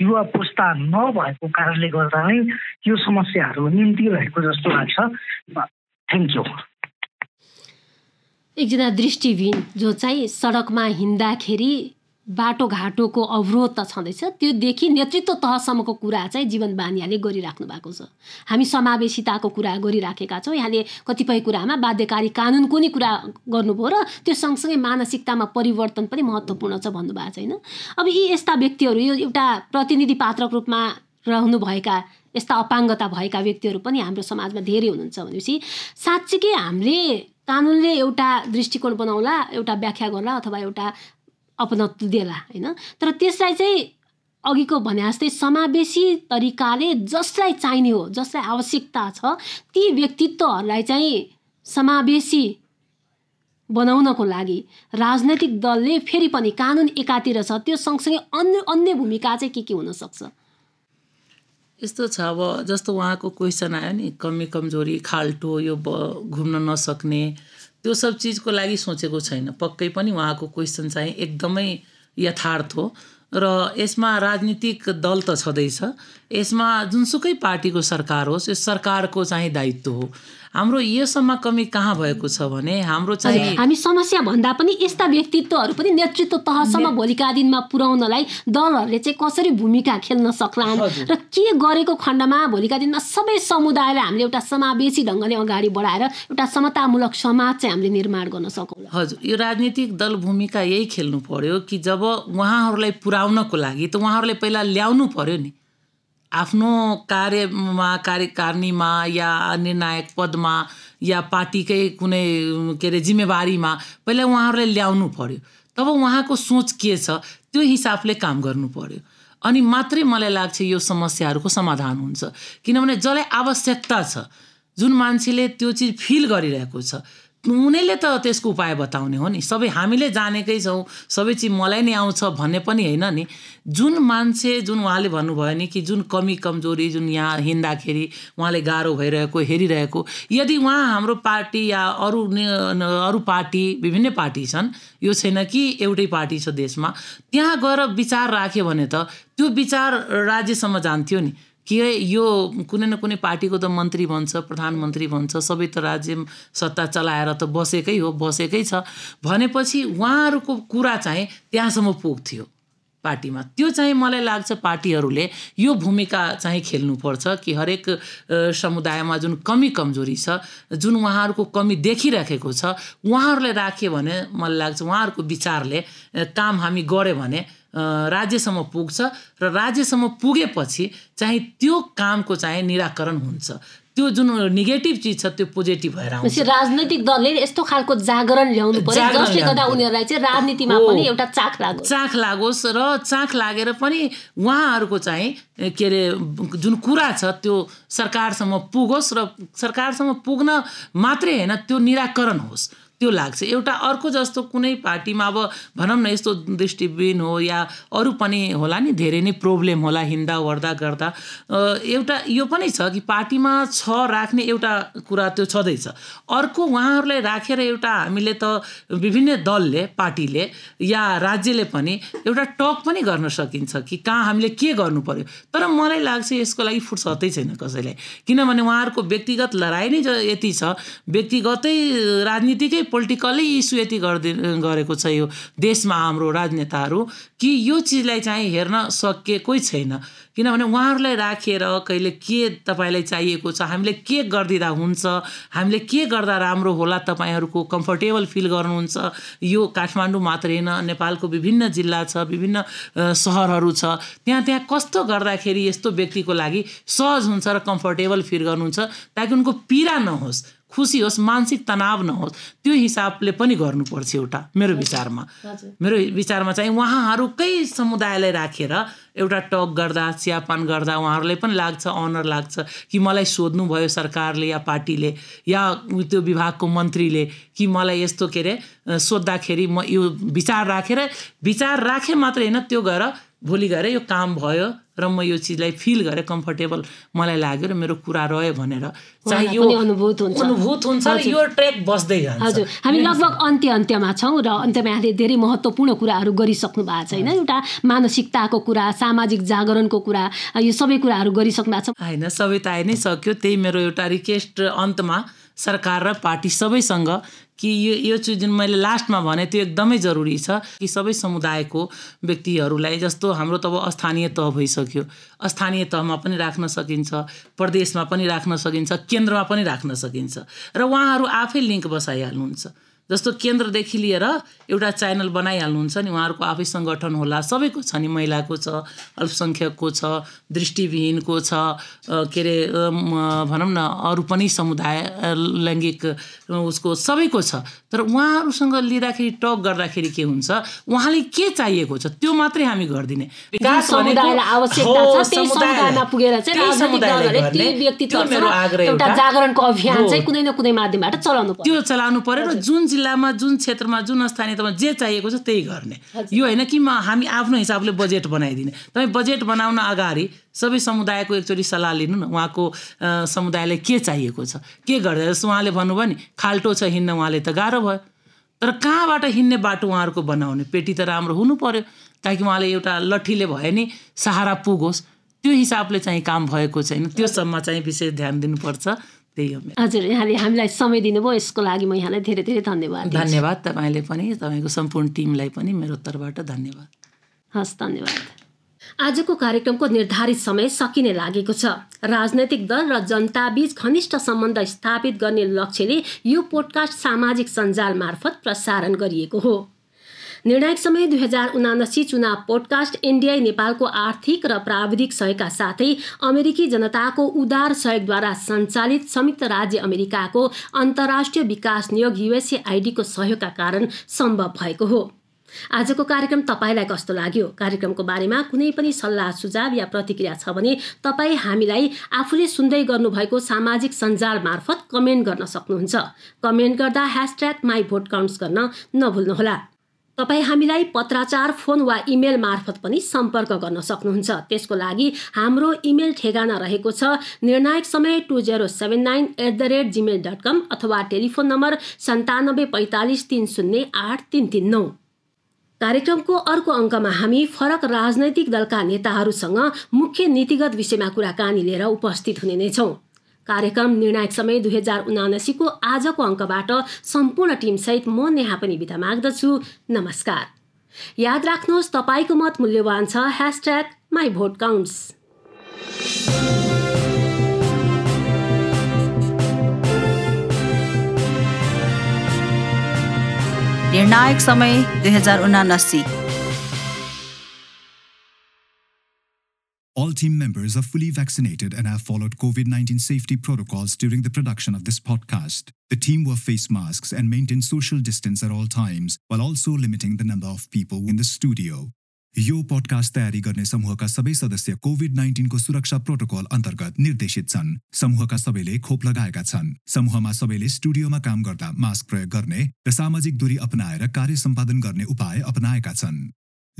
युवा पुस्ता नभएको कारणले गर्दा नै यो समस्याहरू निम्तिरहेको जस्तो लाग्छ। Thank you. एकजना दृष्टिविहीन जो चाहिँ सडकमा हिँड्दाखेरि बाटोघाटोको अवरोध त छँदैछ त्योदेखि नेतृत्व तहसम्मको कुरा चाहिँ जीवन बानियाले गरिराख्नु भएको छ। हामी समावेशिताको कुरा गरिराखेका छौँ। यहाँले कतिपय कुरामा बाध्यकारी कानुनको नि कुरा गर्नुभयो र त्यो सँगसँगै मानसिकतामा परिवर्तन पनि महत्त्वपूर्ण छ भन्नुभएको छ होइन अब यी यस्ता व्यक्तिहरू यो एउटा प्रतिनिधि पात्रको रूपमा रहनुभएका यस्ता अपाङ्गता भएका व्यक्तिहरू पनि हाम्रो समाजमा धेरै हुनुहुन्छ भनेपछि साँच्चीकै हामीले कानुनले एउटा दृष्टिकोण बनाउला एउटा व्याख्या गर्ला अथवा एउटा अपनत्व देला होइन? तर त्यसलाई चाहिँ अघिको भने जस्तै समावेशी तरिकाले जसलाई चाहिने हो जसलाई आवश्यकता छ ती व्यक्तित्वहरूलाई चाहिँ समावेशी बनाउनको लागि राजनैतिक दलले फेरि पनि कानुन एकातिर छ त्यो सँगसँगै अन्य अन्य भूमिका चाहिँ के के हुनसक्छ यस्तो छ अब जस्तो उहाँको क्वेसन आयो नि कमी कमजोरी खाल्टो यो ब घुम्न नसक्ने त्यो सब चिजको लागि सोचेको छैन। पक्कै पनि उहाँको क्वेसन चाहिँ एकदमै यथार्थ हो। र यसमा राजनीतिक दल त छँदैछ। यसमा जुनसुकै पार्टीको सरकार होस् यो सरकारको चाहिँ दायित्व हो। हाम्रो योसम्म कमी कहाँ भएको छ भने हाम्रो चाहिँ हामी समस्या भन्दा पनि यस्ता व्यक्तित्वहरू पनि नेतृत्व तहसम्म भोलिका दिनमा पुर्याउनलाई दलहरूले चाहिँ कसरी भूमिका खेल्न सक्लान् र के गरेको खण्डमा भोलिका दिनमा सबै समुदायलाई हामीले एउटा समावेशी ढङ्गले अगाडि बढाएर एउटा समतामूलक समाज चाहिँ हामीले निर्माण गर्न सकौँ हजुर यो राजनीतिक दल भूमिका यही खेल्नु पर्यो कि जब उहाँहरूलाई पुर्याउनको लागि त उहाँहरूले पहिला ल्याउनु पर्यो नि। आफ्नो कार्यमा कार्यकारिणीमा या निर्णायक पदमा या पार्टीकै कुनै के अरे जिम्मेवारीमा पहिला उहाँहरूलाई ल्याउनु पर्यो। तब उहाँको सोच के छ त्यो हिसाबले काम गर्नु पर्यो। अनि मात्रै मलाई लाग्छ यो समस्याहरूको समाधान हुन्छ। किनभने जसलाई आवश्यकता छ जुन मान्छेले त्यो चिज फिल गरिरहेको छ उनीहरूले त त्यसको उपाय बताउने हो नि। सबै हामीले जानेकै छौँ सबै चिज मलाई नै आउँछ भन्ने पनि होइन नि। जुन मान्छे जुन उहाँले भन्नुभयो नि कि जुन कमी कमजोरी जुन यहाँ हिँड्दाखेरि उहाँले गाह्रो भइरहेको हेरिरहेको यदि उहाँ हाम्रो पार्टी या अरू अरू पार्टी विभिन्न पार्टी छन् यो छैन कि एउटै पार्टी छ देशमा त्यहाँ गएर विचार राख्यो भने त त्यो विचार राज्यसम्म जान्थ्यो नि। कि यो कुनै न कुनै पार्टीको त मन्त्री भन्छ प्रधानमन्त्री भन्छ सबै त राज्य सत्ता चलाएर त बसेकै हो बसेकै छ। भनेपछि उहाँहरूको कुरा चाहिँ त्यहाँसम्म पुग्थ्यो पार्टीमा। त्यो चाहिँ मलाई लाग्छ पार्टीहरूले यो भूमिका चाहिँ खेल्नुपर्छ कि हरेक समुदायमा जुन कमी कमजोरी छ जुन उहाँहरूको कमी देखिराखेको छ उहाँहरूलाई राख्यो भने मलाई लाग्छ उहाँहरूको विचारले काम हामी गऱ्यो भने राज्यसम्म पुग्छ र राज्यसम्म पुगेपछि चाहिँ त्यो कामको चाहिँ निराकरण हुन्छ। त्यो जुन नेगेटिभ चिज छ त्यो पोजिटिभ भएर आउँछ। राजनैतिक दलले यस्तो खालको जागरण ल्याउनु पर्यो जसले गर्दा उनीहरूलाई चाहिँ राजनीतिमा पनि एउटा चाख लागोस्। चाख लागोस् र चाख लागेर पनि उहाँहरूको चाहिँ के अरे जुन कुरा छ त्यो सरकारसम्म पुगोस् र सरकारसम्म पुग्न मात्रै होइन त्यो निराकरण होस्। त्यो लाग्छ। एउटा अर्को जस्तो कुनै पार्टीमा अब भनौँ न यस्तो दृष्टिबिन हो या अरू पनि होला नि धेरै नै प्रब्लम होला हिँड्दा ओर्दा गर्दा। एउटा यो पनि छ कि पार्टीमा छ राख्ने एउटा कुरा त्यो छँदैछ। अर्को उहाँहरूलाई राखेर एउटा हामीले त विभिन्न दलले पार्टीले या राज्यले पनि एउटा टक पनि गर्न सकिन्छ कि कहाँ हामीले के गर्नु पर्यो तर मलाई लाग्छ यसको लागि फुर्सदै छैन कसैलाई किनभने उहाँहरूको व्यक्तिगत लडाइँ नै यति छ। व्यक्तिगतै राजनीतिकै पोलिटिकल्ली इस्यु यति गरिदि गरेको छ यो देशमा हाम्रो राजनेताहरू कि यो चिजलाई चाहिँ हेर्न सकिएकै छैन। किनभने उहाँहरूलाई राखेर कहिले के तपाईँलाई चाहिएको छ हामीले के गरिदिँदा हुन्छ हामीले के गर्दा राम्रो होला तपाईँहरूको कम्फर्टेबल फिल गर्नुहुन्छ यो काठमाडौँ मात्रै होइन नेपालको विभिन्न जिल्ला छ विभिन्न सहरहरू छ त्यहाँ त्यहाँ कस्तो गर्दाखेरि यस्तो व्यक्तिको लागि सहज हुन्छ र कम्फर्टेबल फिल गर्नुहुन्छ ताकि उनको पीडा नहोस्। खुसी होस् मानसिक तनाव नहोस् त्यो हिसाबले पनि गर्नुपर्छ एउटा मेरो विचारमा। मेरो विचारमा चाहिँ उहाँहरूकै समुदायलाई राखेर एउटा टक गर्दा चियापान गर्दा उहाँहरूलाई पनि लाग्छ अनर लाग्छ कि मलाई सोध्नु भयो सरकारले या पार्टीले या त्यो विभागको मन्त्रीले कि मलाई यस्तो के अरे सोद्धाखेरि म यो विचार राखेर विचार राखेँ मात्रै होइन त्यो गएर भोलि गएर यो काम भयो र म यो चिजलाई फिल गरेँ कम्फर्टेबल मलाई लाग्यो र मेरो कुरा रह्यो भनेर। चाहिँ यो अनुभूत हुन्छ। अनुभूत हुन्छ यो ट्रेक बस्दै जान्छ। हजुर। हामी लगभग अन्त्य अन्त्यमा छौँ र अन्त्यमा यहाँले धेरै महत्त्वपूर्ण कुराहरू गरिसक्नु भएको छ होइन एउटा मानसिकताको कुरा सामाजिक जागरणको कुरा यो सबै कुराहरू गरिसक्नु भएको छ। होइन सबै त आइ नै सक्यो त्यही मेरो एउटा रिक्वेस्ट अन्तमा सरकार र पार्टी सबैसँग कि यो यो चिज जुन मैले लास्टमा भने त्यो एकदमै जरुरी छ कि सबै समुदायको व्यक्तिहरूलाई जस्तो हाम्रो त अब स्थानीय तह भइसक्यो। स्थानीय तहमा पनि राख्न सकिन्छ प्रदेशमा पनि राख्न सकिन्छ केन्द्रमा पनि राख्न सकिन्छ। र उहाँहरू आफै लिङ्क बसाइहाल्नुहुन्छ। जस्तो केन्द्रदेखि लिएर एउटा च्यानल बनाइहाल्नुहुन्छ नि उहाँहरूको आफै सङ्गठन होला सबैको छ नि महिलाको छ अल्पसङ्ख्यकको छ दृष्टिविहीनको छ के अरे भनौँ न अरू पनि समुदाय लैङ्गिक उसको सबैको छ। तर उहाँहरूसँग लिँदाखेरि टक गर्दाखेरि के हुन्छ उहाँले के चाहिएको छ त्यो मात्रै हामी गरिदिने। विकास जागरणको अभियान चाहिँ कुनै न कुनै माध्यमबाट चलाउनु त्यो चलाउनु पर्यो र जुन जिल्लामा जुन क्षेत्रमा जुन स्थानीय तहमा जे चाहिएको छ त्यही गर्ने। यो होइन कि म हामी आफ्नो हिसाबले बजेट बनाइदिने। तपाईँ बजेट बनाउन अगाडि सबै समुदायको एकचोटि सल्लाह लिनु न उहाँको समुदायलाई के चाहिएको छ के गर्दा जस्तो उहाँले भन्नुभयो नि खाल्टो छ हिँड्न उहाँले त गाह्रो भयो। तर कहाँबाट हिँड्ने बाटो उहाँहरूको बनाउने? पेटी त राम्रो हुनु पर्यो। ताकि उहाँले एउटा लट्ठीले भयो नि सहारा पुगोस्। त्यो हिसाबले चाहिँ काम भएको छैन। त्यो सम्म चाहिँ विशेष ध्यान दिनुपर्छ। त्यही हो हजुर यहाँले हामीलाई समय दिनुभयो यसको लागि म यहाँलाई धेरै धेरै धन्यवाद धन्यवाद तपाईँले पनि तपाईँको सम्पूर्ण टिमलाई पनि मेरो तर्फबाट धन्यवाद। हस् धन्यवाद। आजको कार्यक्रमको निर्धारित समय सकिने लागेको छ। राजनैतिक दल र जनताबीच घनिष्ठ सम्बन्ध स्थापित गर्ने लक्ष्यले यो पोडकास्ट सामाजिक सञ्जाल मार्फत प्रसारण गरिएको हो। निर्णायक समय दुई हजार उनासी चुनाव पोडकास्ट एनडिआई नेपालको आर्थिक र प्राविधिक सहयोगका साथै अमेरिकी जनताको उदार सहयोगद्वारा सञ्चालित संयुक्त राज्य अमेरिकाको अन्तर्राष्ट्रिय विकास नियोग युएसएआइडीको सहयोगका कारण सम्भव भएको हो। आजको कार्यक्रम तपाईँलाई कस्तो लाग्यो? कार्यक्रमको बारेमा कुनै पनि सल्लाह सुझाव या प्रतिक्रिया छ भने तपाईँ हामीलाई आफूले सुन्दै गर्नुभएको सामाजिक सञ्जाल मार्फत कमेन्ट गर्न सक्नुहुन्छ। कमेन्ट गर्दा ह्यासट्याग माई भोट काउन्ट्स गर्न नभुल्नुहोला। तपाईँ हामीलाई पत्राचार फोन वा इमेल मार्फत पनि सम्पर्क गर्न सक्नुहुन्छ। त्यसको लागि हाम्रो इमेल ठेगाना रहेको छ निर्णायक समय two zero seven nine eight the rate Gmail dot com अथवा टेलिफोन नम्बर सन्तानब्बे पैँतालिस तिन शून्य आठ तिन तिन नौ। कार्यक्रमको अर्को अङ्कमा हामी फरक राजनैतिक दलका नेताहरूसँग मुख्य नीतिगत विषयमा कुराकानी लिएर उपस्थित हुने नै छौँ। कार्यक्रम निर्णायक समय दुई हजार उनासीको आजको अङ्कबाट सम्पूर्ण टिमसहित म नेहा पनि बिदा माग्दछु। नमस्कार। याद राख्नुहोस् तपाईँको मत मूल्यवान छ। ह्यासट्याग माई भोट काउन्ट्स निर्णायक समय दुई हजार उनासी। All team members are fully vaccinated and have followed COVID 19 safety protocols during the production of this podcast. The team wore face masks and maintained social distance at all times, while also limiting the number of people in the studio. यो podcast तयारी गर्ने समूहका सबै सदस्य covid नाइन्टिनको सुरक्षा protocol अन्तर्गत निर्देशित छन् समूहका सबैले खोप लगाएका छन् समूहमा सबैले स्टुडियोमा काम गर्दा मास्क प्रयोग गर्ने र सामाजिक दूरी अपनाएर कार्य सम्पादन गर्ने उपाय अपनाएका छन्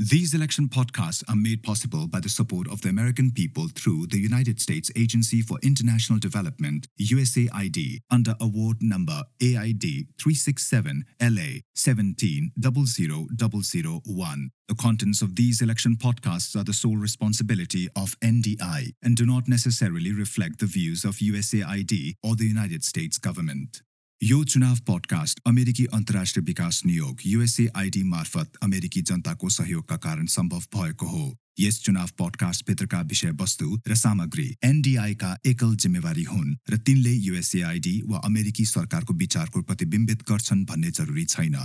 these election podcasts are made possible by the support of the American people through the United States Agency for International Development, USAID, under award number AID 367 LA 1700001. The contents of these election podcasts are the sole responsibility of NDI and do not necessarily reflect the views of USAID or the United States government. यो चुनाव podcast अमेरिकी अन्तर्राष्ट्रिय विकास नियोग USAID मार्फत अमेरिकी जनताको सहयोगका कारण सम्भव भएको हो। यस चुनाव पडकास्टभित्रका विषयवस्तु र सामग्री एनडिआईका एकल जिम्मेवारी हुन् र तिनले युएसएआइडी वा अमेरिकी सरकारको विचारको प्रतिबिम्बित गर्छन् भन्ने जरुरी छैन।